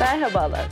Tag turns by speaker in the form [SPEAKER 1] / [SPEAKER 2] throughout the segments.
[SPEAKER 1] Merhabalar.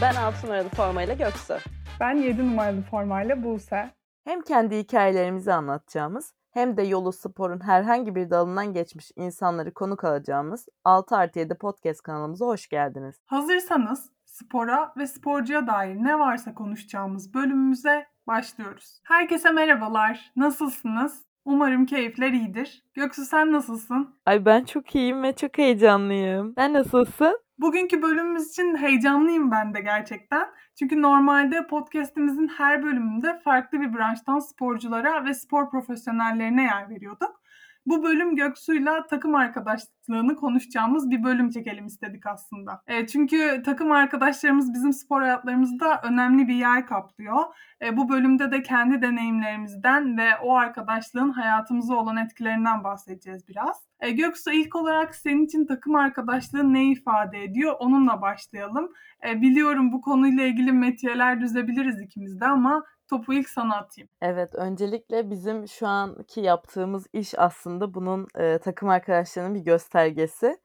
[SPEAKER 1] Ben 6 numaralı formayla Göksu.
[SPEAKER 2] Ben 7 numaralı formayla Buse.
[SPEAKER 3] Hem kendi hikayelerimizi anlatacağımız hem de yolu sporun herhangi bir dalından geçmiş insanları konuk alacağımız 6 artı 7 podcast kanalımıza hoş geldiniz.
[SPEAKER 2] Hazırsanız spora ve sporcuya dair ne varsa konuşacağımız bölümümüze başlıyoruz. Herkese merhabalar. Nasılsınız? Umarım keyifler iyidir. Göksu sen nasılsın?
[SPEAKER 3] Ay ben çok iyiyim ve çok heyecanlıyım. Sen nasılsın?
[SPEAKER 2] Bugünkü bölümümüz için heyecanlıyım ben de gerçekten. Çünkü normalde podcast'imizin her bölümünde farklı bir branştan sporculara ve spor profesyonellerine yer veriyorduk. Bu bölüm Göksu'yla takım arkadaşlığını konuşacağımız bir bölüm çekelim istedik aslında. E, çünkü takım arkadaşlarımız bizim spor hayatlarımızda önemli bir yer kaplıyor. E, bu bölümde de kendi deneyimlerimizden ve o arkadaşlığın hayatımıza olan etkilerinden bahsedeceğiz biraz. E, Göksu ilk olarak senin için takım arkadaşlığı ne ifade ediyor? Onunla başlayalım. E, biliyorum bu konuyla ilgili metiyeler düzebiliriz ikimiz de ama topu ilk sana atayım.
[SPEAKER 3] Evet, öncelikle bizim şu anki yaptığımız iş aslında bunun e, takım arkadaşlarının bir göstergesi.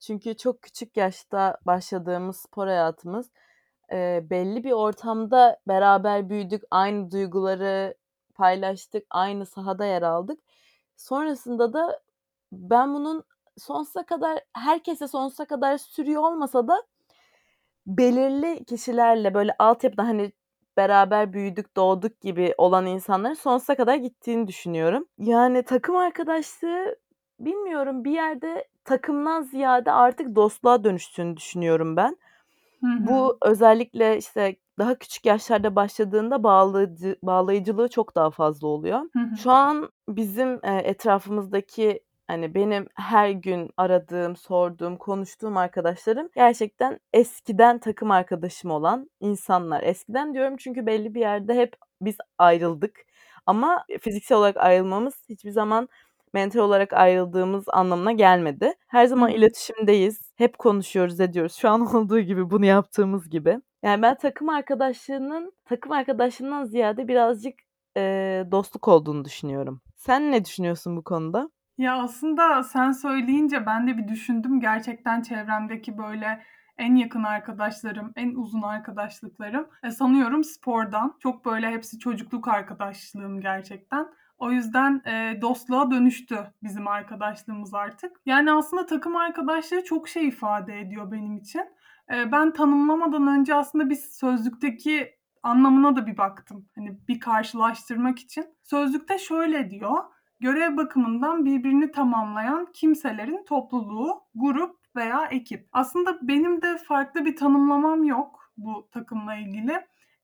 [SPEAKER 3] Çünkü çok küçük yaşta başladığımız spor hayatımız e, belli bir ortamda beraber büyüdük, aynı duyguları paylaştık, aynı sahada yer aldık. Sonrasında da ben bunun sonsuza kadar herkese sonsuza kadar sürüyor olmasa da belirli kişilerle böyle altyapıda hani beraber büyüdük, doğduk gibi olan insanların sonsuza kadar gittiğini düşünüyorum. Yani takım arkadaşlığı bilmiyorum bir yerde takımdan ziyade artık dostluğa dönüştüğünü düşünüyorum ben.
[SPEAKER 2] Hı hı.
[SPEAKER 3] Bu özellikle işte daha küçük yaşlarda başladığında bağlayıcı, bağlayıcılığı çok daha fazla oluyor.
[SPEAKER 2] Hı hı.
[SPEAKER 3] Şu an bizim e, etrafımızdaki hani benim her gün aradığım, sorduğum, konuştuğum arkadaşlarım gerçekten eskiden takım arkadaşım olan insanlar. Eskiden diyorum çünkü belli bir yerde hep biz ayrıldık. Ama fiziksel olarak ayrılmamız hiçbir zaman mental olarak ayrıldığımız anlamına gelmedi. Her zaman iletişimdeyiz. Hep konuşuyoruz, ediyoruz. Şu an olduğu gibi, bunu yaptığımız gibi. Yani ben takım arkadaşlığının takım arkadaşlığından ziyade birazcık eee, dostluk olduğunu düşünüyorum. Sen ne düşünüyorsun bu konuda?
[SPEAKER 2] Ya aslında sen söyleyince ben de bir düşündüm. Gerçekten çevremdeki böyle en yakın arkadaşlarım, en uzun arkadaşlıklarım e, sanıyorum spordan. Çok böyle hepsi çocukluk arkadaşlığım gerçekten. O yüzden e, dostluğa dönüştü bizim arkadaşlığımız artık. Yani aslında takım arkadaşlığı çok şey ifade ediyor benim için. E, ben tanımlamadan önce aslında bir sözlükteki anlamına da bir baktım. Hani bir karşılaştırmak için. Sözlükte şöyle diyor görev bakımından birbirini tamamlayan kimselerin topluluğu, grup veya ekip. Aslında benim de farklı bir tanımlamam yok bu takımla ilgili.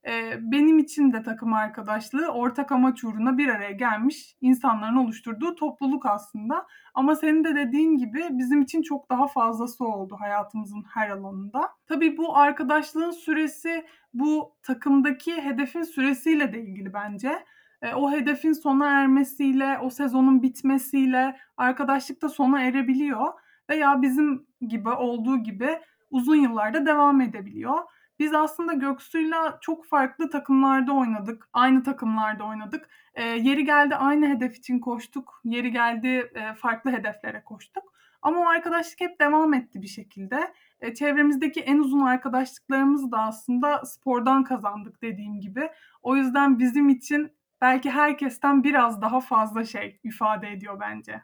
[SPEAKER 2] Ee, benim için de takım arkadaşlığı ortak amaç uğruna bir araya gelmiş insanların oluşturduğu topluluk aslında. Ama senin de dediğin gibi bizim için çok daha fazlası oldu hayatımızın her alanında. Tabii bu arkadaşlığın süresi bu takımdaki hedefin süresiyle de ilgili bence. E, o hedefin sona ermesiyle, o sezonun bitmesiyle arkadaşlık da sona erebiliyor veya bizim gibi olduğu gibi uzun yıllarda devam edebiliyor. Biz aslında Göksu'yla çok farklı takımlarda oynadık. Aynı takımlarda oynadık. E, yeri geldi aynı hedef için koştuk. Yeri geldi e, farklı hedeflere koştuk. Ama o arkadaşlık hep devam etti bir şekilde. E, çevremizdeki en uzun arkadaşlıklarımızı da aslında spordan kazandık dediğim gibi. O yüzden bizim için belki herkesten biraz daha fazla şey ifade ediyor bence.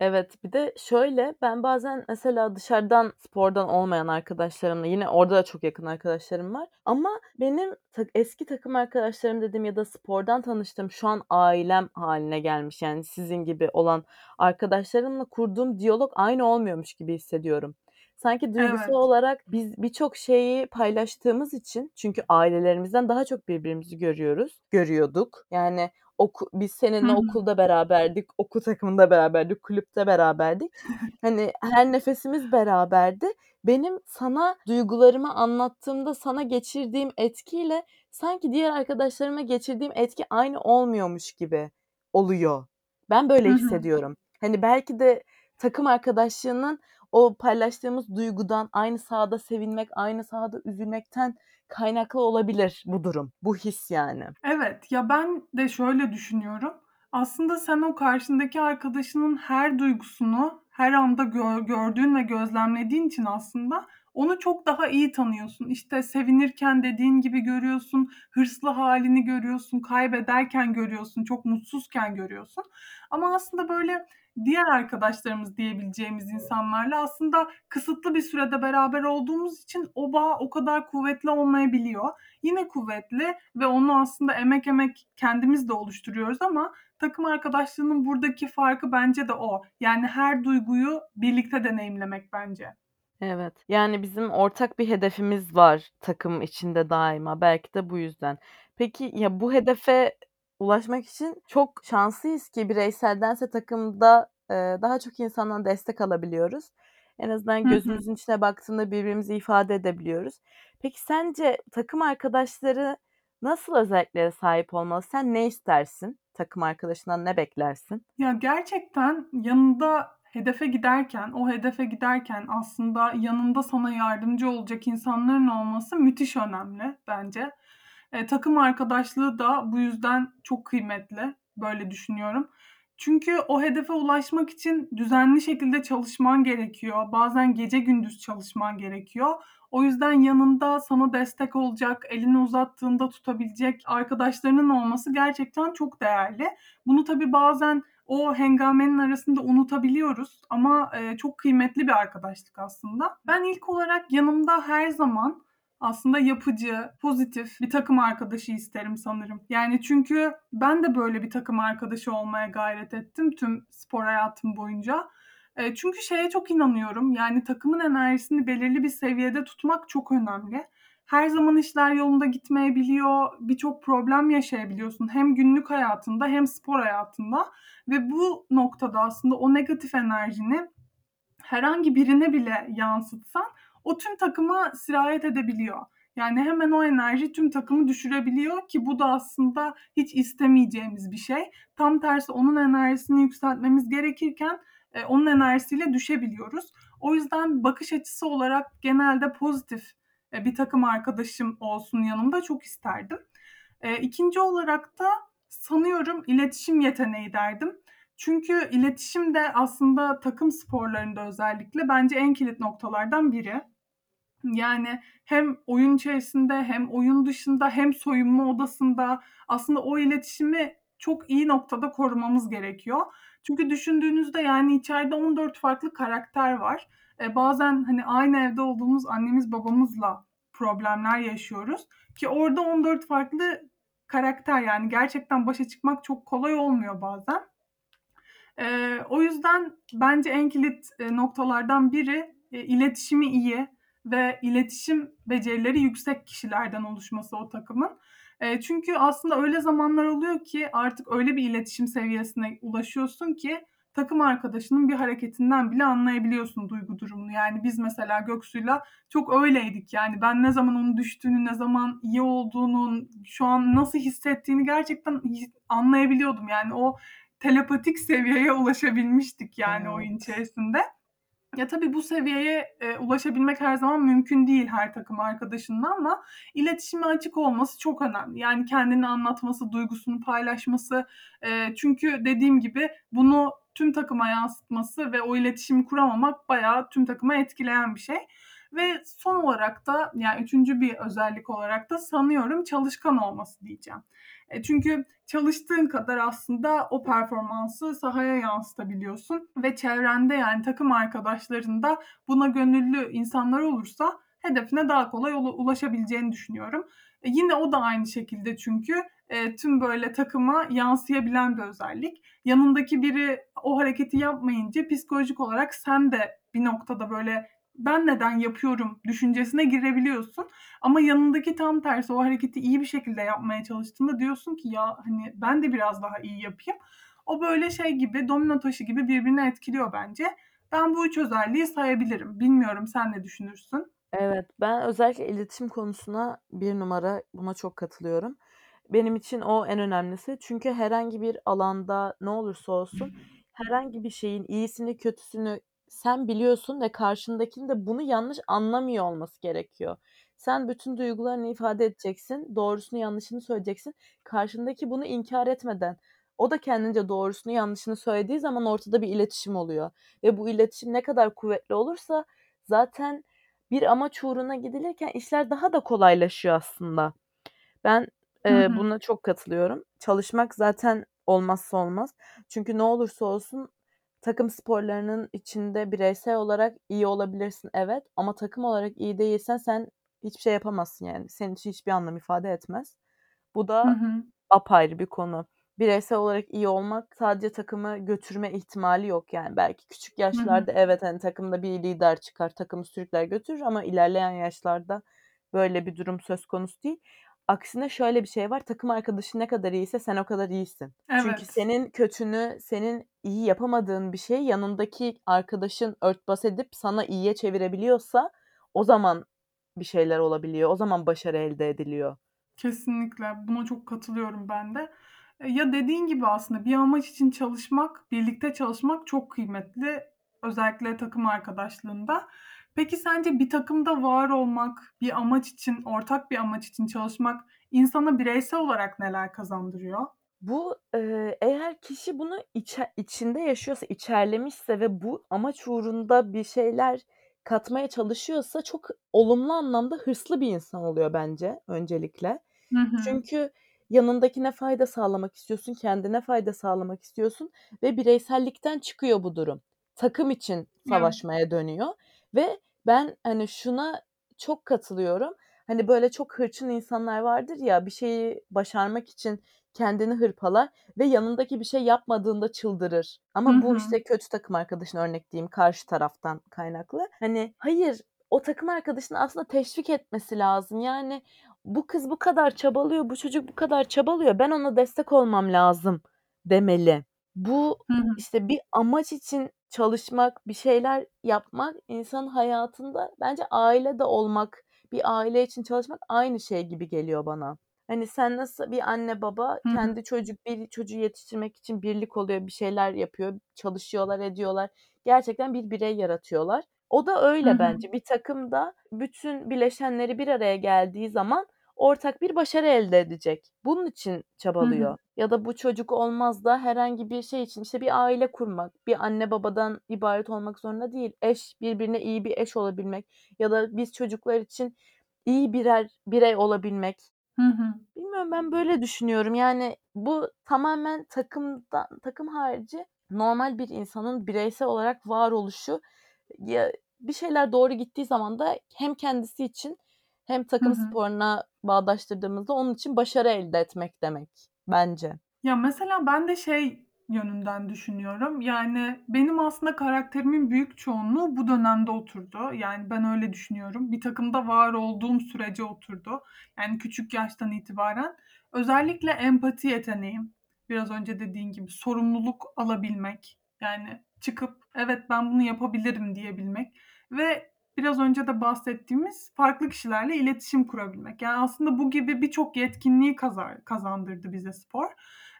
[SPEAKER 3] Evet, bir de şöyle ben bazen mesela dışarıdan spordan olmayan arkadaşlarımla yine orada da çok yakın arkadaşlarım var. Ama benim eski takım arkadaşlarım dediğim ya da spordan tanıştığım şu an ailem haline gelmiş yani sizin gibi olan arkadaşlarımla kurduğum diyalog aynı olmuyormuş gibi hissediyorum. Sanki duygusal
[SPEAKER 2] Evet.
[SPEAKER 3] olarak biz birçok şeyi paylaştığımız için çünkü ailelerimizden daha çok birbirimizi görüyoruz, görüyorduk. Yani oku, biz seninle
[SPEAKER 2] hı.
[SPEAKER 3] okulda beraberdik, okul takımında beraberdik, kulüpte beraberdik. Hani her nefesimiz beraberdi. Benim sana duygularımı anlattığımda sana geçirdiğim etkiyle sanki diğer arkadaşlarıma geçirdiğim etki aynı olmuyormuş gibi oluyor. Ben böyle hissediyorum. Hani belki de takım arkadaşlığının o paylaştığımız duygudan aynı sahada sevinmek, aynı sahada üzülmekten kaynaklı olabilir bu durum. Bu his yani.
[SPEAKER 2] Evet ya ben de şöyle düşünüyorum. Aslında sen o karşındaki arkadaşının her duygusunu her anda gö- gördüğün ve gözlemlediğin için aslında onu çok daha iyi tanıyorsun. İşte sevinirken dediğin gibi görüyorsun, hırslı halini görüyorsun, kaybederken görüyorsun, çok mutsuzken görüyorsun. Ama aslında böyle diğer arkadaşlarımız diyebileceğimiz insanlarla aslında kısıtlı bir sürede beraber olduğumuz için o bağ o kadar kuvvetli olmayabiliyor. Yine kuvvetli ve onu aslında emek emek kendimiz de oluşturuyoruz ama takım arkadaşlığının buradaki farkı bence de o. Yani her duyguyu birlikte deneyimlemek bence.
[SPEAKER 3] Evet. Yani bizim ortak bir hedefimiz var takım içinde daima. Belki de bu yüzden. Peki ya bu hedefe ulaşmak için çok şanslıyız ki bireyseldense takımda e, daha çok insandan destek alabiliyoruz. En azından
[SPEAKER 2] Hı hı.
[SPEAKER 3] gözümüzün içine baktığında birbirimizi ifade edebiliyoruz. Peki sence takım arkadaşları nasıl özelliklere sahip olmalı? Sen ne istersin? Takım arkadaşından ne beklersin?
[SPEAKER 2] Ya gerçekten yanında hedefe giderken, o hedefe giderken aslında yanında sana yardımcı olacak insanların olması müthiş önemli bence. E, takım arkadaşlığı da bu yüzden çok kıymetli. Böyle düşünüyorum. Çünkü o hedefe ulaşmak için düzenli şekilde çalışman gerekiyor. Bazen gece gündüz çalışman gerekiyor. O yüzden yanında sana destek olacak, elini uzattığında tutabilecek arkadaşlarının olması gerçekten çok değerli. Bunu tabii bazen o hengamenin arasında unutabiliyoruz ama e, çok kıymetli bir arkadaşlık aslında. Ben ilk olarak yanımda her zaman aslında yapıcı, pozitif bir takım arkadaşı isterim sanırım. Yani çünkü ben de böyle bir takım arkadaşı olmaya gayret ettim tüm spor hayatım boyunca. E, çünkü şeye çok inanıyorum. Yani takımın enerjisini belirli bir seviyede tutmak çok önemli. Her zaman işler yolunda gitmeyebiliyor. Birçok problem yaşayabiliyorsun. Hem günlük hayatında hem spor hayatında. Ve bu noktada aslında o negatif enerjini herhangi birine bile yansıtsan o tüm takıma sirayet edebiliyor. Yani hemen o enerji tüm takımı düşürebiliyor ki bu da aslında hiç istemeyeceğimiz bir şey. Tam tersi onun enerjisini yükseltmemiz gerekirken e, onun enerjisiyle düşebiliyoruz. O yüzden bakış açısı olarak genelde pozitif e, bir takım arkadaşım olsun yanımda çok isterdim. E, ikinci olarak da sanıyorum iletişim yeteneği derdim. Çünkü iletişim de aslında takım sporlarında özellikle bence en kilit noktalardan biri. Yani hem oyun içerisinde hem oyun dışında hem soyunma odasında aslında o iletişimi çok iyi noktada korumamız gerekiyor. Çünkü düşündüğünüzde yani içeride 14 farklı karakter var. E, bazen hani aynı evde olduğumuz annemiz babamızla problemler yaşıyoruz ki orada 14 farklı karakter yani gerçekten başa çıkmak çok kolay olmuyor bazen. E, o yüzden bence en kilit e, noktalardan biri e, iletişimi iyi ve iletişim becerileri yüksek kişilerden oluşması o takımın. E, çünkü aslında öyle zamanlar oluyor ki artık öyle bir iletişim seviyesine ulaşıyorsun ki takım arkadaşının bir hareketinden bile anlayabiliyorsun duygu durumunu. Yani biz mesela Göksu'yla çok öyleydik. Yani ben ne zaman onun düştüğünü, ne zaman iyi olduğunu, şu an nasıl hissettiğini gerçekten anlayabiliyordum. Yani o telepatik seviyeye ulaşabilmiştik yani evet. oyun içerisinde. Ya tabii bu seviyeye e, ulaşabilmek her zaman mümkün değil her takım arkadaşında ama iletişime açık olması çok önemli. Yani kendini anlatması, duygusunu paylaşması. E, çünkü dediğim gibi bunu tüm takıma yansıtması ve o iletişimi kuramamak bayağı tüm takıma etkileyen bir şey. Ve son olarak da yani üçüncü bir özellik olarak da sanıyorum çalışkan olması diyeceğim. E, çünkü çalıştığın kadar aslında o performansı sahaya yansıtabiliyorsun ve çevrende yani takım arkadaşlarında buna gönüllü insanlar olursa hedefine daha kolay ulaşabileceğini düşünüyorum. E, yine o da aynı şekilde çünkü e, tüm böyle takıma yansıyabilen bir özellik. Yanındaki biri o hareketi yapmayınca psikolojik olarak sen de bir noktada böyle ben neden yapıyorum düşüncesine girebiliyorsun. Ama yanındaki tam tersi o hareketi iyi bir şekilde yapmaya çalıştığında diyorsun ki ya hani ben de biraz daha iyi yapayım. O böyle şey gibi domino taşı gibi birbirini etkiliyor bence. Ben bu üç özelliği sayabilirim. Bilmiyorum sen ne düşünürsün?
[SPEAKER 3] Evet ben özellikle iletişim konusuna bir numara buna çok katılıyorum. Benim için o en önemlisi. Çünkü herhangi bir alanda ne olursa olsun herhangi bir şeyin iyisini kötüsünü sen biliyorsun ve karşındakinin de bunu yanlış anlamıyor olması gerekiyor. Sen bütün duygularını ifade edeceksin, doğrusunu yanlışını söyleyeceksin. Karşındaki bunu inkar etmeden o da kendince doğrusunu yanlışını söylediği zaman ortada bir iletişim oluyor. Ve bu iletişim ne kadar kuvvetli olursa zaten bir amaç uğruna gidilirken işler daha da kolaylaşıyor aslında. Ben,
[SPEAKER 2] hı.
[SPEAKER 3] buna çok katılıyorum. Çalışmak zaten olmazsa olmaz. Çünkü ne olursa olsun takım sporlarının içinde bireysel olarak iyi olabilirsin, evet ama takım olarak iyi değilsen sen hiçbir şey yapamazsın yani. Senin için hiçbir anlam ifade etmez. Bu
[SPEAKER 2] Hı
[SPEAKER 3] da
[SPEAKER 2] hı.
[SPEAKER 3] apayrı bir konu. Bireysel olarak iyi olmak sadece takımı götürme ihtimali yok yani. Belki küçük
[SPEAKER 2] Hı hı.
[SPEAKER 3] yaşlarda evet, hani, takımda bir lider çıkar, takımı sürükler götürür ama ilerleyen yaşlarda böyle bir durum söz konusu değil. Aksine şöyle bir şey var, takım arkadaşın ne kadar iyiyse sen o kadar iyisin. Çünkü
[SPEAKER 2] Evet.
[SPEAKER 3] senin kötünü, senin iyi yapamadığın bir şeyi yanındaki arkadaşın örtbas edip sana iyiye çevirebiliyorsa o zaman bir şeyler olabiliyor. O zaman başarı elde ediliyor.
[SPEAKER 2] Kesinlikle. Buna çok katılıyorum ben de. Eee, ya dediğin gibi aslında bir amaç için çalışmak, birlikte çalışmak çok kıymetli. Özellikle takım arkadaşlığında. Peki sence bir takımda var olmak, bir amaç için, ortak bir amaç için çalışmak insana bireysel olarak neler kazandırıyor?
[SPEAKER 3] Bu, eğer kişi bunu içe içinde yaşıyorsa, içerlemişse ve bu amaç uğrunda bir şeyler katmaya çalışıyorsa çok olumlu anlamda hırslı bir insan oluyor bence öncelikle.
[SPEAKER 2] Hı hı.
[SPEAKER 3] Çünkü yanındakine fayda sağlamak istiyorsun, kendine fayda sağlamak istiyorsun ve bireysellikten çıkıyor bu durum. Takım için savaşmaya dönüyor ve ben, hani, şuna çok katılıyorum. Hani, böyle çok hırçın insanlar vardır ya, bir şeyi başarmak için kendini hırpalar ve yanındaki bir şey yapmadığında çıldırır. Ama bu,
[SPEAKER 2] hı.
[SPEAKER 3] işte, kötü takım arkadaşına örnek diyeyim, karşı taraftan kaynaklı. Hani, hayır, o takım arkadaşını aslında teşvik etmesi lazım. Yani, bu kız bu kadar çabalıyor, bu çocuk bu kadar çabalıyor, ben ona destek olmam lazım demeli. Bu,
[SPEAKER 2] Hı hı.
[SPEAKER 3] işte, bir amaç için çalışmak, bir şeyler yapmak insanın hayatında bence aile de olmak, bir aile için çalışmak aynı şey gibi geliyor bana. Hani, sen nasıl bir anne baba kendi çocuk bir çocuğu yetiştirmek için birlik oluyor, bir şeyler yapıyor, çalışıyorlar, ediyorlar. Gerçekten bir birey yaratıyorlar. O da öyle bence. Bir takımda bütün bileşenleri bir araya geldiği zaman ortak bir başarı elde edecek. Bunun için
[SPEAKER 2] Hı hı.
[SPEAKER 3] çabalıyor. Ya da bu çocuk olmaz da herhangi bir şey için, işte, bir aile kurmak, bir anne babadan ibaret olmak zorunda değil. Eş, birbirine iyi bir eş olabilmek ya da biz çocuklar için iyi birer birey olabilmek.
[SPEAKER 2] Hı hı.
[SPEAKER 3] Bilmiyorum, ben böyle düşünüyorum. Yani, bu tamamen takımdan takım harici normal bir insanın bireysel olarak varoluşu ya bir şeyler doğru gittiği zaman da hem kendisi için hem takım
[SPEAKER 2] hı.
[SPEAKER 3] sporuna bağdaştırdığımızda onun için başarı elde etmek demek bence.
[SPEAKER 2] Ya, mesela ben de şey yönünden düşünüyorum. Yani, benim aslında karakterimin büyük çoğunluğu bu dönemde oturdu. Yani, ben öyle düşünüyorum. Bir takımda var olduğum sürece oturdu. Yani, küçük yaştan itibaren. Özellikle empati yeteneğim, biraz önce dediğin gibi sorumluluk alabilmek, yani, çıkıp "Evet, ben bunu yapabilirim." diyebilmek ve biraz önce de bahsettiğimiz farklı kişilerle iletişim kurabilmek. Yani, aslında bu gibi birçok yetkinliği kazandırdı bize spor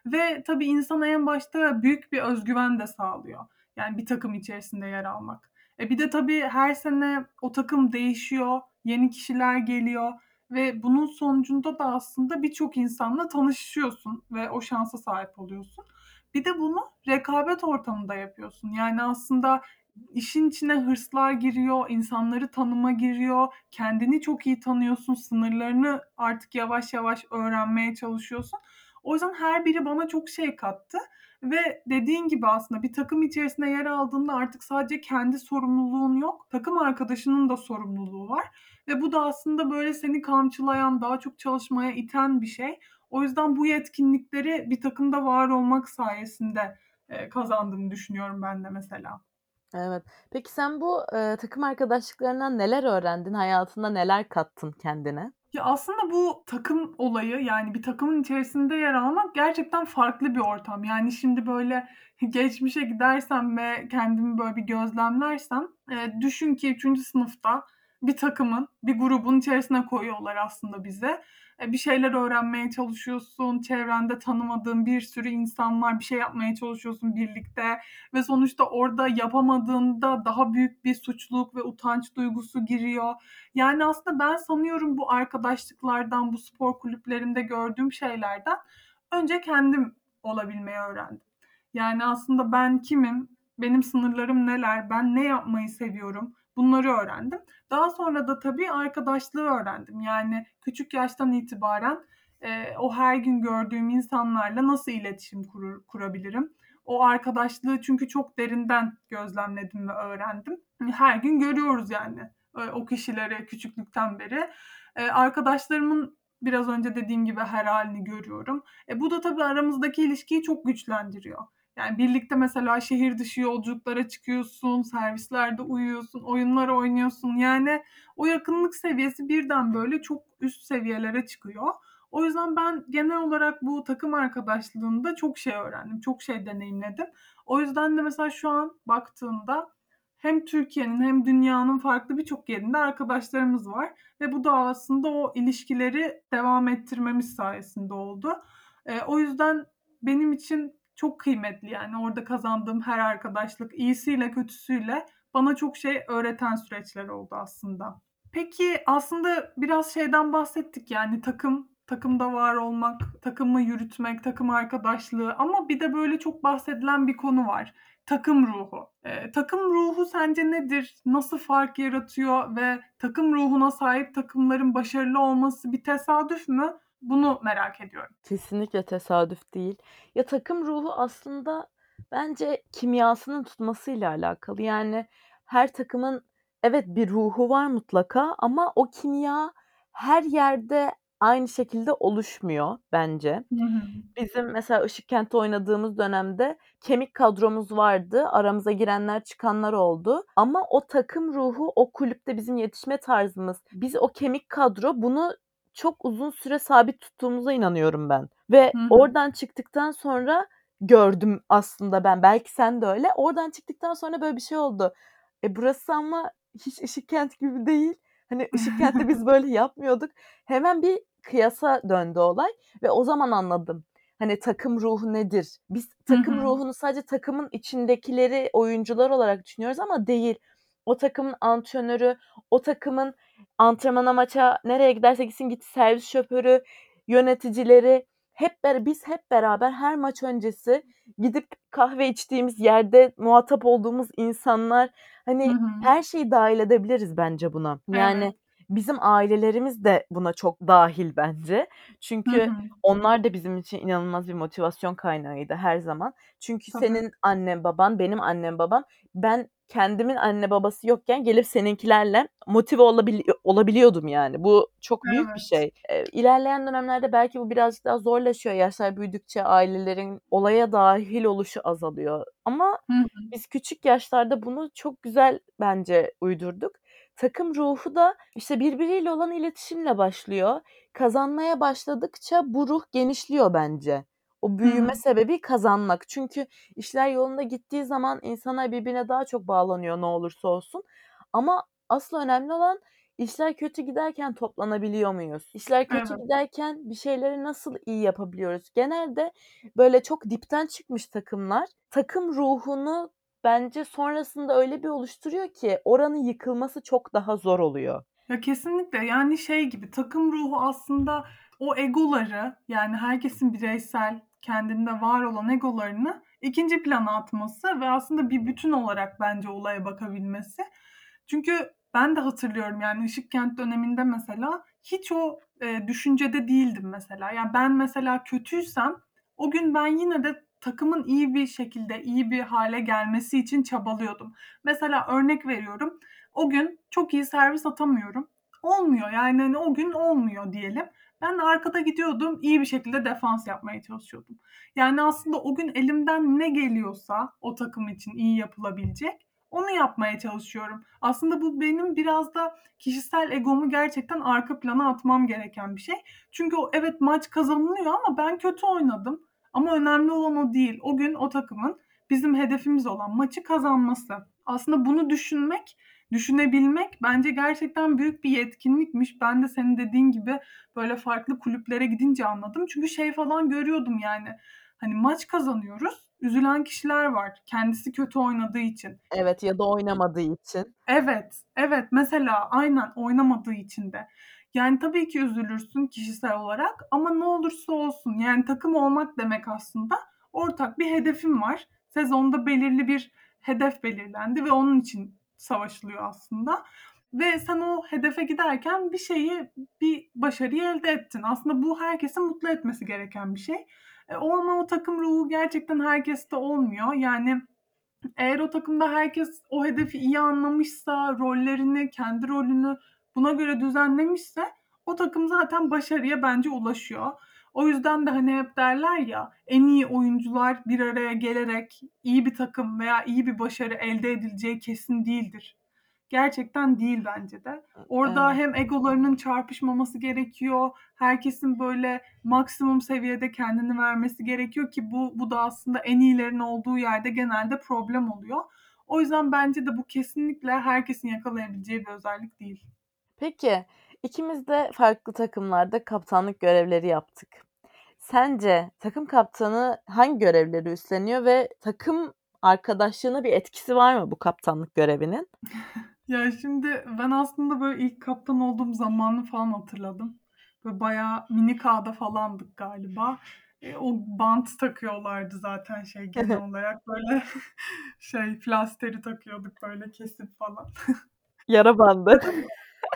[SPEAKER 2] ve tabii insana en başta büyük bir öz güven de sağlıyor. Yani, bir takım içerisinde yer almak. E, bir de tabii her sene o takım değişiyor, yeni kişiler geliyor ve bunun sonucunda da aslında birçok insanla tanışıyorsun ve o şansa sahip oluyorsun. Bir de bunu rekabet ortamında yapıyorsun. Yani, aslında işin içine hırslar giriyor, insanları tanıma giriyor, kendini çok iyi tanıyorsun, sınırlarını artık yavaş yavaş öğrenmeye çalışıyorsun. O yüzden her biri bana çok şey kattı ve dediğin gibi aslında bir takım içerisinde yer aldığında artık sadece kendi sorumluluğun yok, takım arkadaşının da sorumluluğu var ve bu da aslında, böyle, seni kamçılayan, daha çok çalışmaya iten bir şey. O yüzden bu yetkinlikleri bir takımda var olmak sayesinde, kazandığımı düşünüyorum ben de mesela.
[SPEAKER 3] Evet. Peki sen bu, eee, takım arkadaşlıklarından neler öğrendin? Hayatında neler kattın kendine?
[SPEAKER 2] Ya, aslında bu takım olayı, yani, bir takımın içerisinde yer almak gerçekten farklı bir ortam. Yani, şimdi, böyle, geçmişe gidersem ve kendimi, böyle, bir gözlemlersem, eee, düşün ki 3. sınıfta bir takımın, bir grubun içerisine koyuyorlar aslında bizi. Eee, bir şeyler öğrenmeye çalışıyorsun, çevrende tanımadığın bir sürü insan var, bir şey yapmaya çalışıyorsun birlikte ve sonuçta orada yapamadığında daha büyük bir suçluluk ve utanç duygusu giriyor. Yani, aslında ben sanıyorum bu arkadaşlıklardan, bu spor kulüplerinde gördüğüm şeylerden önce kendim olabilmeyi öğrendim. Yani, aslında ben kimim, benim sınırlarım neler, ben ne yapmayı seviyorum, Bunları öğrendim. Daha sonra da tabii arkadaşlığı öğrendim. Yani küçük yaştan itibaren e, o her gün gördüğüm insanlarla nasıl iletişim kurur, kurabilirim? O arkadaşlığı çünkü çok derinden gözlemledim ve öğrendim. Her gün görüyoruz yani e, o kişileri küçüklükten beri. E, arkadaşlarımın biraz önce dediğim gibi her halini görüyorum. E, bu da tabii aramızdaki ilişkiyi çok güçlendiriyor. Yani birlikte mesela şehir dışı yolculuklara çıkıyorsun, servislerde uyuyorsun, oyunlar oynuyorsun. Yani o yakınlık seviyesi birden böyle çok üst seviyelere çıkıyor. O yüzden ben genel olarak bu takım arkadaşlığında çok şey öğrendim, çok şey deneyimledim. O yüzden de mesela şu an baktığımda hem Türkiye'nin hem dünyanın farklı birçok yerinde arkadaşlarımız var ve bu da aslında o ilişkileri devam ettirmemiz sayesinde oldu. E, o yüzden benim için çok kıymetli yani orada kazandığım her arkadaşlık iyisiyle kötüsüyle bana çok şey öğreten süreçler oldu aslında. Peki aslında biraz şeyden bahsettik yani takım takımda var olmak, takımı yürütmek, takım arkadaşlığı ama bir de böyle çok bahsedilen bir konu var. Takım ruhu. Ee, takım ruhu sence nedir? Nasıl fark yaratıyor ve takım ruhuna sahip takımların başarılı olması bir tesadüf mü? Bunu merak ediyorum.
[SPEAKER 3] Kesinlikle tesadüf değil. Ya takım ruhu aslında bence kimyasının tutmasıyla alakalı. Yani her takımın evet bir ruhu var mutlaka ama o kimya her yerde aynı şekilde oluşmuyor bence. Bizim mesela Işıkkent'te oynadığımız dönemde kemik kadromuz vardı. Aramıza girenler çıkanlar oldu. Ama o takım ruhu, o kulüpte bizim yetişme tarzımız, biz o kemik kadro bunu çok uzun süre sabit tuttuğumuza inanıyorum ben. Ve
[SPEAKER 2] Hı hı.
[SPEAKER 3] oradan çıktıktan sonra gördüm aslında ben. Belki sen de öyle. Oradan çıktıktan sonra böyle bir şey oldu. E burası ama hiç Işıkkent gibi değil. Hani Işıkkent'te biz böyle yapmıyorduk. Hemen bir kıyasa döndü olay ve o zaman anladım. Hani takım ruhu nedir? Biz takım
[SPEAKER 2] hı.
[SPEAKER 3] ruhunu sadece takımın içindekileri oyuncular olarak düşünüyoruz ama değil. O takımın antrenörü, o takımın antrenmana maça nereye giderse gitsin git servis şoförü, yöneticileri hep beraber biz hep beraber her maç öncesi gidip kahve içtiğimiz yerde muhatap olduğumuz insanlar hani
[SPEAKER 2] Hı hı.
[SPEAKER 3] her şeyi dahil edebiliriz bence buna. Yani
[SPEAKER 2] Evet.
[SPEAKER 3] Bizim ailelerimiz de buna çok dahil bence. Çünkü onlar da bizim için inanılmaz bir motivasyon kaynağıydı her zaman. Çünkü
[SPEAKER 2] Tabii.
[SPEAKER 3] senin annen baban, benim annem babam ben kendimin anne babası yokken gelip seninkilerle motive olabili- olabiliyordum yani. Bu çok büyük bir
[SPEAKER 2] Evet.
[SPEAKER 3] şey. Ee, ilerleyen dönemlerde belki bu birazcık daha zorlaşıyor. Yaşlar büyüdükçe ailelerin olaya dahil oluşu azalıyor. Ama biz küçük yaşlarda bunu çok güzel bence uydurduk. Takım ruhu da işte birbiriyle olan iletişimle başlıyor. Kazanmaya başladıkça bu ruh genişliyor bence. O büyüme
[SPEAKER 2] hı.
[SPEAKER 3] sebebi kazanmak. Çünkü işler yolunda gittiği zaman insanlar birbirine daha çok bağlanıyor ne olursa olsun. Ama asıl önemli olan işler kötü giderken toplanabiliyor muyuz? İşler kötü
[SPEAKER 2] Evet.
[SPEAKER 3] giderken bir şeyleri nasıl iyi yapabiliyoruz? Genelde böyle çok dipten çıkmış takımlar takım ruhunu bence sonrasında öyle bir oluşturuyor ki oranın yıkılması çok daha zor oluyor.
[SPEAKER 2] Ya kesinlikle yani şey gibi takım ruhu aslında o egoları yani herkesin bireysel kendinde var olan egolarını ikinci plana atması ve aslında bir bütün olarak bence olaya bakabilmesi. Çünkü ben de hatırlıyorum yani Işıkkent döneminde mesela hiç o e, düşüncede değildim mesela. Yani ben mesela kötüysem o gün ben yine de takımın iyi bir şekilde iyi bir hale gelmesi için çabalıyordum. Mesela örnek veriyorum. O gün çok iyi servis atamıyorum. Olmuyor yani hani o gün olmuyor diyelim. Ben de arkada gidiyordum iyi bir şekilde defans yapmaya çalışıyordum. Yani aslında o gün elimden ne geliyorsa o takım için iyi yapılabilecek onu yapmaya çalışıyorum. Aslında bu benim biraz da kişisel egomu gerçekten arka plana atmam gereken bir şey. Çünkü o evet maç kazanılıyor ama ben kötü oynadım. Ama önemli olan o değil. O gün o takımın bizim hedefimiz olan maçı kazanması. Aslında bunu düşünmek, düşünebilmek bence gerçekten büyük bir yetkinlikmiş. Ben de senin dediğin gibi böyle farklı kulüplere gidince anladım. Çünkü şey falan görüyordum yani. Hani maç kazanıyoruz. Üzülen kişiler var. Kendisi kötü oynadığı için.
[SPEAKER 3] Evet ya da oynamadığı için.
[SPEAKER 2] Evet, evet. Mesela aynen oynamadığı için de. Yani tabii ki üzülürsün kişisel olarak ama ne olursa olsun yani takım olmak demek aslında ortak bir hedefim var. Sezonda belirli bir hedef belirlendi ve onun için savaşılıyor aslında. Ve sen o hedefe giderken bir şeyi, bir başarıyı elde ettin. Aslında bu herkesi mutlu etmesi gereken bir şey. E, o ama o takım ruhu gerçekten herkeste olmuyor. Yani eğer o takımda herkes o hedefi iyi anlamışsa, rollerini, kendi rolünü buna göre düzenlemişse o takım zaten başarıya bence ulaşıyor. O yüzden de hani hep derler ya en iyi oyuncular bir araya gelerek iyi bir takım veya iyi bir başarı elde edileceği kesin değildir. Gerçekten değil bence de. Orada
[SPEAKER 3] Evet.
[SPEAKER 2] hem egolarının çarpışmaması gerekiyor. Herkesin böyle maksimum seviyede kendini vermesi gerekiyor ki bu bu da aslında en iyilerin olduğu yerde genelde problem oluyor. O yüzden bence de bu kesinlikle herkesin yakalayabileceği bir özellik değil.
[SPEAKER 3] Peki, ikimiz de farklı takımlarda kaptanlık görevleri yaptık. Sence takım kaptanı hangi görevleri üstleniyor ve takım arkadaşlığına bir etkisi var mı bu kaptanlık görevinin?
[SPEAKER 2] Ya şimdi ben aslında böyle ilk kaptan olduğum zamanı falan hatırladım. Böyle bayağı mini K'da falandık galiba. E, o bant takıyorlardı zaten şey genel olarak böyle şey plasteri takıyorduk böyle kesip falan.
[SPEAKER 3] Yara bandı.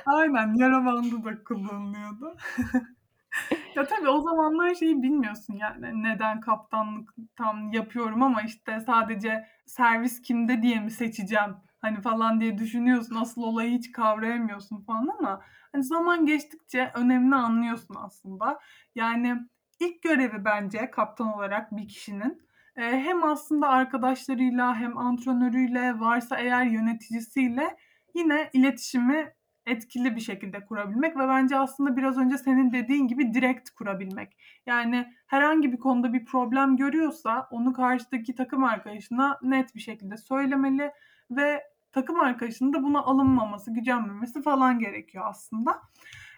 [SPEAKER 2] Aynen yara bandı da kullanılıyordu. ya tabii o zamanlar şeyi bilmiyorsun yani neden kaptanlık tam yapıyorum ama işte sadece servis kimde diye mi seçeceğim hani falan diye düşünüyorsun. Asıl olayı hiç kavrayamıyorsun falan ama hani zaman geçtikçe önemini anlıyorsun aslında. Yani ilk görevi bence kaptan olarak bir kişinin e, hem aslında arkadaşlarıyla hem antrenörüyle varsa eğer yöneticisiyle yine iletişimi etkili bir şekilde kurabilmek ve bence aslında biraz önce senin dediğin gibi direkt kurabilmek. Yani herhangi bir konuda bir problem görüyorsa onu karşıdaki takım arkadaşına net bir şekilde söylemeli ve takım arkadaşının da buna alınmaması, gücenmemesi falan gerekiyor aslında.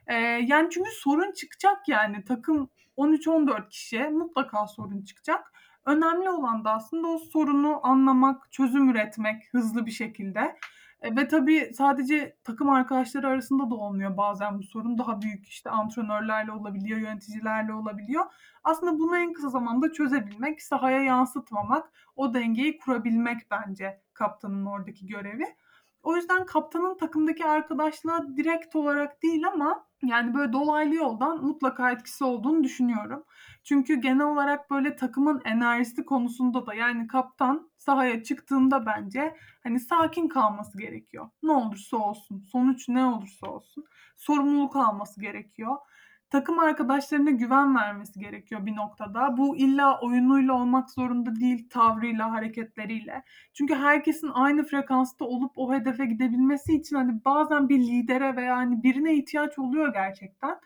[SPEAKER 2] Ee, yani çünkü sorun çıkacak yani takım 13-14 kişiye mutlaka sorun çıkacak. Önemli olan da aslında o sorunu anlamak, çözüm üretmek hızlı bir şekilde. E, ve tabii sadece takım arkadaşları arasında da olmuyor bazen bu sorun. Daha büyük işte antrenörlerle olabiliyor, yöneticilerle olabiliyor. Aslında bunu en kısa zamanda çözebilmek, sahaya yansıtmamak, o dengeyi kurabilmek bence kaptanın oradaki görevi. O yüzden kaptanın takımdaki arkadaşlığa direkt olarak değil ama yani böyle dolaylı yoldan mutlaka etkisi olduğunu düşünüyorum. Çünkü genel olarak böyle takımın enerjisi konusunda da yani kaptan sahaya çıktığında bence hani sakin kalması gerekiyor. Ne olursa olsun, sonuç ne olursa olsun sorumluluk alması gerekiyor. Takım arkadaşlarına güven vermesi gerekiyor bir noktada. Bu illa oyunuyla olmak zorunda değil, tavrıyla, hareketleriyle. Çünkü herkesin aynı frekansta olup o hedefe gidebilmesi için hani bazen bir lidere veya hani birine ihtiyaç oluyor gerçekten.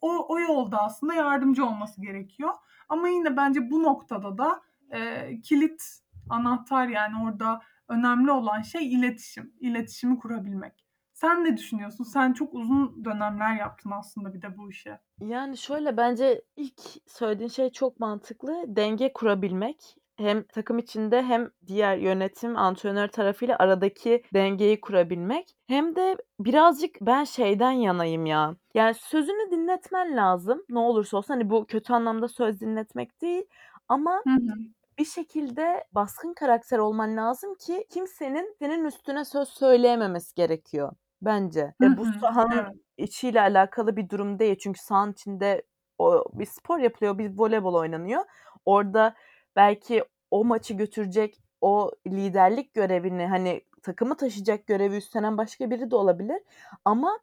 [SPEAKER 2] O, o yolda aslında yardımcı olması gerekiyor. Ama yine bence bu noktada da e, kilit anahtar yani orada önemli olan şey iletişim. İletişimi kurabilmek. Sen ne düşünüyorsun? Sen çok uzun dönemler yaptın aslında bir de bu işe.
[SPEAKER 3] Yani şöyle bence ilk söylediğin şey çok mantıklı. Denge kurabilmek. Hem takım içinde hem diğer yönetim, antrenör tarafıyla aradaki dengeyi kurabilmek. Hem de birazcık ben şeyden yanayım ya. Yani sözünü dinletmen lazım. Ne olursa olsun hani bu kötü anlamda söz dinletmek değil ama
[SPEAKER 2] Hı hı.
[SPEAKER 3] bir şekilde baskın karakter olman lazım ki kimsenin senin üstüne söz söyleyememesi gerekiyor bence.
[SPEAKER 2] Hı
[SPEAKER 3] Ve bu sahanın
[SPEAKER 2] Evet.
[SPEAKER 3] içiyle alakalı bir durum değil. Çünkü sahanın içinde o bir spor yapılıyor, bir voleybol oynanıyor. Orada belki o maçı götürecek, o liderlik görevini hani takımı taşıyacak görevi üstlenen başka biri de olabilir. Ama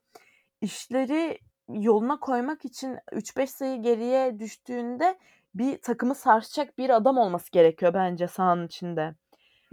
[SPEAKER 3] işleri yoluna koymak için 3-5 sayı geriye düştüğünde bir takımı sarsacak bir adam olması gerekiyor bence sahanın içinde.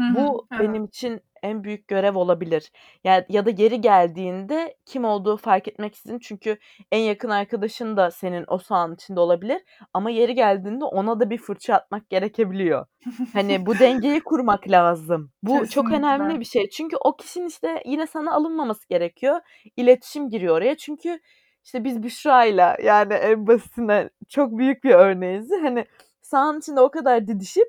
[SPEAKER 2] Hı hı.
[SPEAKER 3] Bu
[SPEAKER 2] Evet.
[SPEAKER 3] benim için en büyük görev olabilir. Ya ya da geri geldiğinde kim olduğu fark etmeksizin çünkü en yakın arkadaşın da senin o sahanın içinde olabilir ama yeri geldiğinde ona da bir fırça atmak gerekebiliyor. Hani bu dengeyi kurmak lazım. Bu çok önemli
[SPEAKER 2] Kesinlikle.
[SPEAKER 3] bir şey. Çünkü o kişinin işte yine sana alınmaması gerekiyor. İletişim giriyor oraya. Çünkü işte biz Büşra'yla yani en basitinden çok büyük bir örneğiz. Hani sahanın içinde o kadar didişip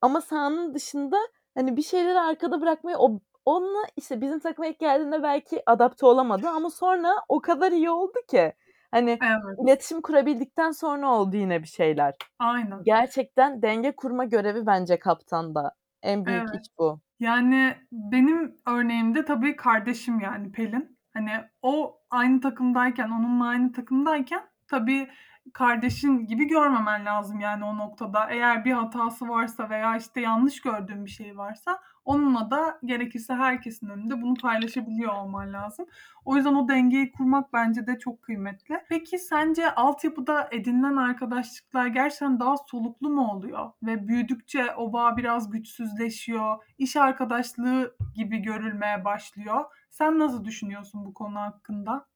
[SPEAKER 3] ama sahanın dışında hani bir şeyleri arkada bırakmayı o onunla işte bizim takıma ilk geldiğinde belki adapte olamadı ama sonra o kadar iyi oldu ki. Hani
[SPEAKER 2] Evet.
[SPEAKER 3] iletişim kurabildikten sonra oldu yine bir şeyler.
[SPEAKER 2] Aynen.
[SPEAKER 3] Gerçekten denge kurma görevi bence kaptanda. En büyük
[SPEAKER 2] Evet.
[SPEAKER 3] iç bu.
[SPEAKER 2] Yani benim örneğimde tabii kardeşim yani Pelin. Hani o aynı takımdayken, onunla aynı takımdayken tabii kardeşin gibi görmemen lazım yani o noktada. Eğer bir hatası varsa veya işte yanlış gördüğün bir şey varsa onunla da gerekirse herkesin önünde bunu paylaşabiliyor olman lazım. O yüzden o dengeyi kurmak bence de çok kıymetli. Peki sence altyapıda edinilen arkadaşlıklar gerçekten daha soluklu mu oluyor? Ve büyüdükçe o bağ biraz güçsüzleşiyor, iş arkadaşlığı gibi görülmeye başlıyor. Sen nasıl düşünüyorsun bu konu hakkında?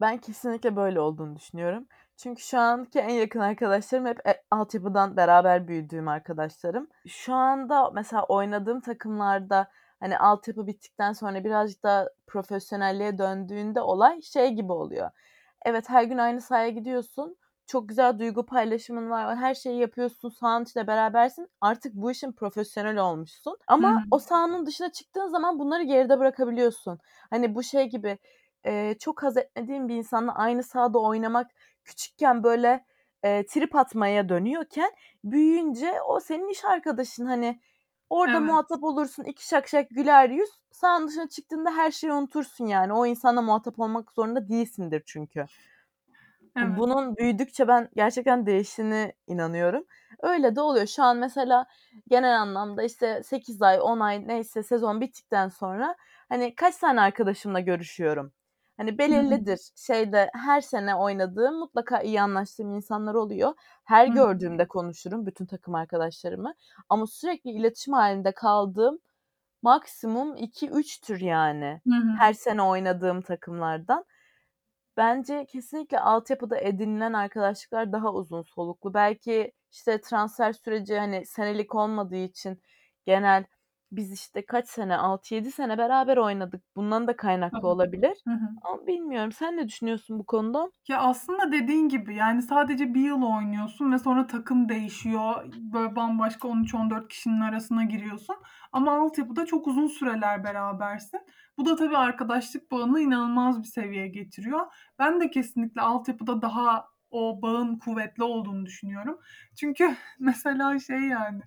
[SPEAKER 3] Ben kesinlikle böyle olduğunu düşünüyorum. Çünkü şu anki en yakın arkadaşlarım hep e, altyapıdan beraber büyüdüğüm arkadaşlarım. Şu anda mesela oynadığım takımlarda hani altyapı bittikten sonra birazcık da profesyonelliğe döndüğünde olay şey gibi oluyor. Evet her gün aynı sahaya gidiyorsun. Çok güzel duygu paylaşımın var. Her şeyi yapıyorsun. Sahanın içinde berabersin. Artık bu işin profesyonel olmuşsun. Ama
[SPEAKER 2] Hı hı.
[SPEAKER 3] o sahanın dışına çıktığın zaman bunları geride bırakabiliyorsun. Hani bu şey gibi e, çok haz etmediğim bir insanla aynı sahada oynamak küçükken böyle e, trip atmaya dönüyorken büyüyünce o senin iş arkadaşın hani orada
[SPEAKER 2] Evet.
[SPEAKER 3] muhatap olursun iki şak şak güler yüz sahanın dışına çıktığında her şeyi unutursun yani o insanla muhatap olmak zorunda değilsindir çünkü.
[SPEAKER 2] Evet.
[SPEAKER 3] Bunun büyüdükçe ben gerçekten değiştiğine inanıyorum. Öyle de oluyor. Şu an mesela genel anlamda işte 8 ay, 10 ay neyse sezon bittikten sonra hani kaç tane arkadaşımla görüşüyorum. Hani belirlidir. Şeyde her sene oynadığım mutlaka iyi anlaştığım insanlar oluyor. Her gördüğümde konuşurum bütün takım arkadaşlarımı. Ama sürekli iletişim halinde kaldığım maksimum 2-3'tür yani.
[SPEAKER 2] Hı hı.
[SPEAKER 3] Her sene oynadığım takımlardan. Bence kesinlikle altyapıda edinilen arkadaşlıklar daha uzun soluklu. Belki işte transfer süreci hani senelik olmadığı için genel biz işte kaç sene 6-7 sene beraber oynadık. Bundan da kaynaklı
[SPEAKER 2] Tabii.
[SPEAKER 3] olabilir.
[SPEAKER 2] Hı hı.
[SPEAKER 3] Ama bilmiyorum. Sen ne düşünüyorsun bu konuda?
[SPEAKER 2] Ya aslında dediğin gibi yani sadece bir yıl oynuyorsun ve sonra takım değişiyor. Böyle bambaşka 13-14 kişinin arasına giriyorsun. Ama altyapıda çok uzun süreler berabersin. Bu da tabii arkadaşlık bağını inanılmaz bir seviyeye getiriyor. Ben de kesinlikle altyapıda daha o bağın kuvvetli olduğunu düşünüyorum. Çünkü mesela şey yani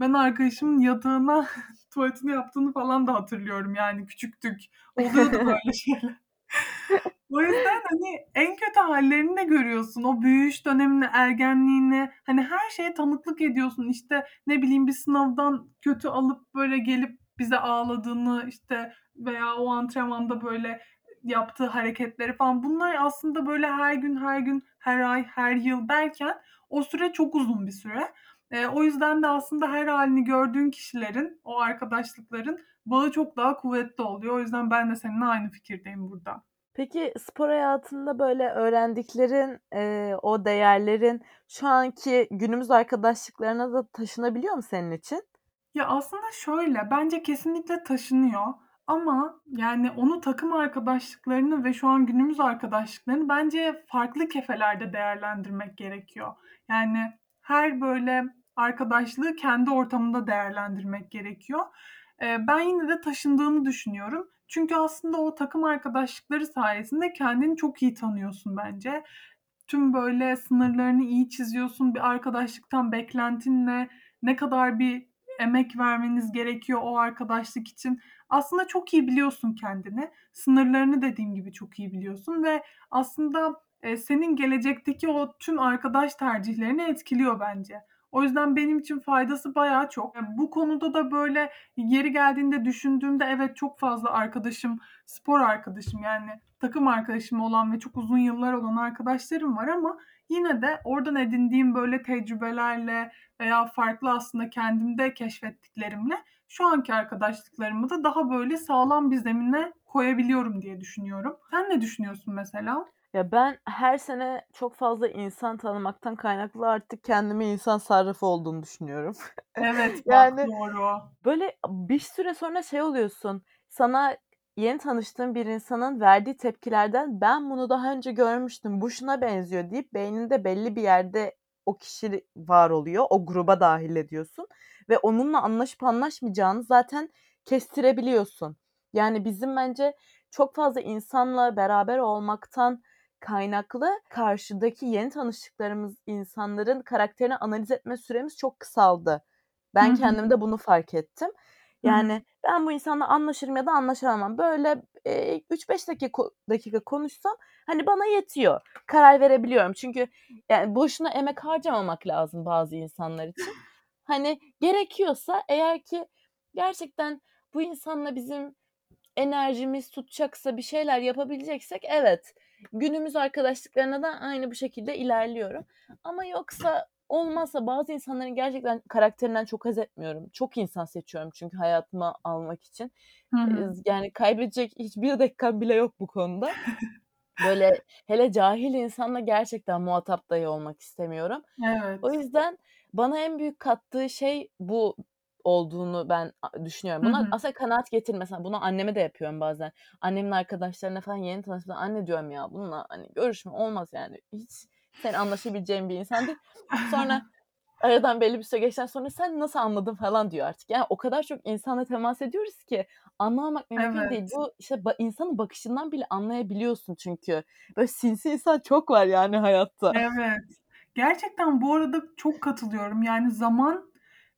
[SPEAKER 2] ben arkadaşımın yatağına tuvaletini yaptığını falan da hatırlıyorum yani küçüktük. Oluyordu böyle şeyler. O yüzden hani en kötü hallerini de görüyorsun. O büyüyüş dönemini, ergenliğini hani her şeye tanıklık ediyorsun. İşte ne bileyim bir sınavdan kötü alıp böyle gelip bize ağladığını işte veya o antrenmanda böyle yaptığı hareketleri falan. Bunlar aslında böyle her gün, her gün, her ay, her yıl derken o süre çok uzun bir süre. E, o yüzden de aslında her halini gördüğün kişilerin, o arkadaşlıkların bağı çok daha kuvvetli oluyor. O yüzden ben de seninle aynı fikirdeyim burada.
[SPEAKER 3] Peki spor hayatında böyle öğrendiklerin, eee, o değerlerin şu anki günümüz arkadaşlıklarına da taşınabiliyor mu senin için?
[SPEAKER 2] Ya aslında şöyle, bence kesinlikle taşınıyor. Ama yani onu takım arkadaşlıklarını ve şu an günümüz arkadaşlıklarını bence farklı kefelerde değerlendirmek gerekiyor. Yani her böyle arkadaşlığı kendi ortamında değerlendirmek gerekiyor. Ee, ben yine de taşındığını düşünüyorum. Çünkü aslında o takım arkadaşlıkları sayesinde kendini çok iyi tanıyorsun bence. Tüm böyle sınırlarını iyi çiziyorsun. Bir arkadaşlıktan beklentin ne? Ne kadar bir emek vermeniz gerekiyor o arkadaşlık için. Aslında çok iyi biliyorsun kendini. Sınırlarını dediğim gibi çok iyi biliyorsun ve aslında e, senin gelecekteki o tüm arkadaş tercihlerini etkiliyor bence. O yüzden benim için faydası bayağı çok. E, Bu konuda da böyle yeri geldiğinde düşündüğümde evet çok fazla arkadaşım, spor arkadaşım yani takım arkadaşım olan ve çok uzun yıllar olan arkadaşlarım var ama yine de oradan edindiğim böyle tecrübelerle veya farklı aslında kendimde keşfettiklerimle şu anki arkadaşlıklarımı da daha böyle sağlam bir zemine koyabiliyorum diye düşünüyorum. Sen ne düşünüyorsun mesela?
[SPEAKER 3] Ya ben her sene çok fazla insan tanımaktan kaynaklı artık kendime insan sarrafı olduğunu düşünüyorum.
[SPEAKER 2] Evet bak
[SPEAKER 3] Yani
[SPEAKER 2] doğru.
[SPEAKER 3] böyle bir süre sonra şey oluyorsun. Sana yeni tanıştığın bir insanın verdiği tepkilerden ben bunu daha önce görmüştüm. Bu şuna benziyor deyip beyninde belli bir yerde o kişi var oluyor. O gruba dahil ediyorsun ve onunla anlaşıp anlaşmayacağını zaten kestirebiliyorsun. Yani bizim bence çok fazla insanla beraber olmaktan kaynaklı karşıdaki yeni tanıştıklarımız insanların karakterini analiz etme süremiz çok kısaldı. Ben kendimde bunu fark ettim. Yani ben bu insanla anlaşırım ya da anlaşamam. Böyle e, 3-5 dakika, dakika konuşsam hani bana yetiyor. Karar verebiliyorum. Çünkü yani boşuna emek harcamamak lazım bazı insanlar için. Hani gerekiyorsa eğer ki gerçekten bu insanla bizim enerjimiz tutacaksa bir şeyler yapabileceksek evet günümüz arkadaşlıklarına da aynı bu şekilde ilerliyorum. Ama yoksa olmazsa bazı insanların gerçekten karakterinden çok haz etmiyorum. Çok insan seçiyorum çünkü hayatıma almak için.
[SPEAKER 2] Hı hı.
[SPEAKER 3] yani kaybedecek hiçbir dakikam bile yok bu konuda. Böyle hele cahil insanla gerçekten muhatap dahi olmak istemiyorum.
[SPEAKER 2] Evet.
[SPEAKER 3] O yüzden bana en büyük kattığı şey bu olduğunu ben düşünüyorum.
[SPEAKER 2] Hı
[SPEAKER 3] Buna
[SPEAKER 2] hı.
[SPEAKER 3] aslında kanaat getir mesela bunu anneme de yapıyorum bazen. Annemin arkadaşlarına falan yeni tanıştığımda anne diyorum ya bununla hani görüşme olmaz yani. Hiç senin anlaşabileceğin bir insan değil. Sonra aradan belli bir süre geçtikten sonra sen nasıl anladın falan diyor artık. Yani o kadar çok insanla temas ediyoruz ki anlamamak mümkün değil.
[SPEAKER 2] Evet.
[SPEAKER 3] Bu işte insanın bakışından bile anlayabiliyorsun çünkü. Böyle sinsi insan çok var yani hayatta.
[SPEAKER 2] Evet. Gerçekten bu arada çok katılıyorum. Yani zaman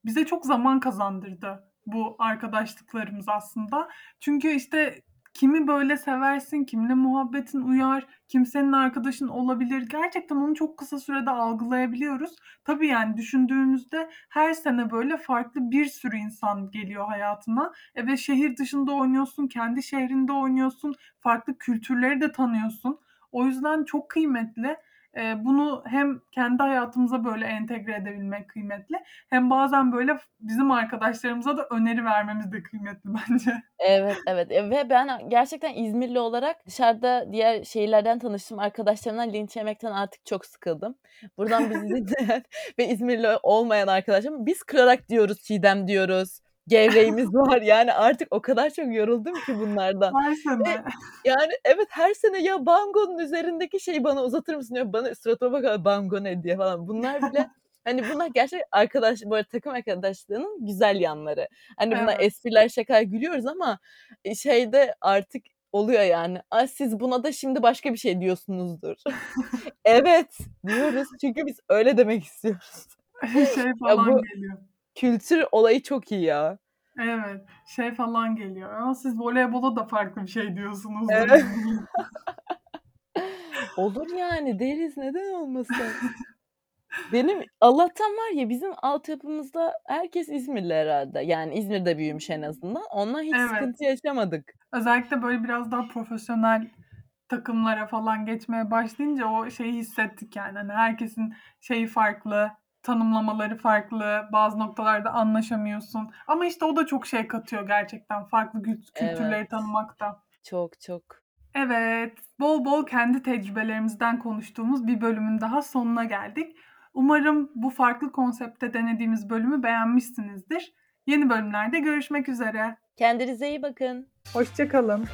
[SPEAKER 2] bize çok zaman kazandırdı bu arkadaşlıklarımız aslında. Çünkü işte kimi böyle seversin, kimle muhabbetin uyar, kim senin arkadaşın olabilir. Gerçekten onu çok kısa sürede algılayabiliyoruz. Tabii yani düşündüğümüzde her sene böyle farklı bir sürü insan geliyor hayatına. E ve şehir dışında oynuyorsun, kendi şehrinde oynuyorsun, farklı kültürleri de tanıyorsun. O yüzden çok kıymetli. Eee, bunu hem kendi hayatımıza böyle entegre edebilmek kıymetli hem bazen böyle bizim arkadaşlarımıza da öneri vermemiz de kıymetli bence.
[SPEAKER 3] Evet, evet. Eee, ve ben gerçekten İzmirli olarak dışarıda diğer şehirlerden tanıştığım arkadaşlarımdan linç yemekten artık çok sıkıldım. Buradan bizi dinleyen ve İzmirli olmayan arkadaşlarıma biz kırarak diyoruz, Çiğdem diyoruz, gevreğimiz var. Yani artık o kadar çok yoruldum ki bunlardan.
[SPEAKER 2] Her
[SPEAKER 3] Ve
[SPEAKER 2] sene.
[SPEAKER 3] yani evet her sene ya bangonun üzerindeki şeyi bana uzatır mısın diyor. Bana suratıma bakıyorlar bango ne diye falan. Bunlar bile hani bunlar gerçek arkadaş böyle takım arkadaşlığının güzel yanları. Hani bunlar
[SPEAKER 2] Evet.
[SPEAKER 3] espriler, şakalar gülüyoruz ama e, şeyde artık oluyor yani. "A, siz buna da şimdi başka bir şey diyorsunuzdur." Evet, diyoruz çünkü biz öyle demek istiyoruz.
[SPEAKER 2] Şey
[SPEAKER 3] Ya
[SPEAKER 2] falan
[SPEAKER 3] bu
[SPEAKER 2] geliyor.
[SPEAKER 3] Kültür olayı çok iyi ya.
[SPEAKER 2] Evet. Şey falan geliyor. "A, siz voleybola da farklı bir şey diyorsunuzdur."
[SPEAKER 3] Evet. Olur yani deriz neden olmasın? Benim Allah'tan var ya bizim altyapımızda herkes İzmirli herhâlde. Yani İzmir'de büyümüş en azından. Ondan hiç
[SPEAKER 2] Evet.
[SPEAKER 3] sıkıntı yaşamadık.
[SPEAKER 2] Özellikle böyle biraz daha profesyonel takımlara falan geçmeye başlayınca o şeyi hissettik yani. Hani herkesin şeyi farklı, tanımlamaları farklı, bazı noktalarda anlaşamıyorsun. Ama işte o da çok şey katıyor gerçekten farklı kültürleri
[SPEAKER 3] Evet.
[SPEAKER 2] tanımak da.
[SPEAKER 3] Çok, çok.
[SPEAKER 2] Evet, bol bol kendi tecrübelerimizden konuştuğumuz bir bölümün daha sonuna geldik. Umarım bu farklı konseptte denediğimiz bölümü beğenmişsinizdir. Yeni bölümlerde görüşmek üzere.
[SPEAKER 3] Kendinize iyi bakın.
[SPEAKER 2] Hoşça kalın.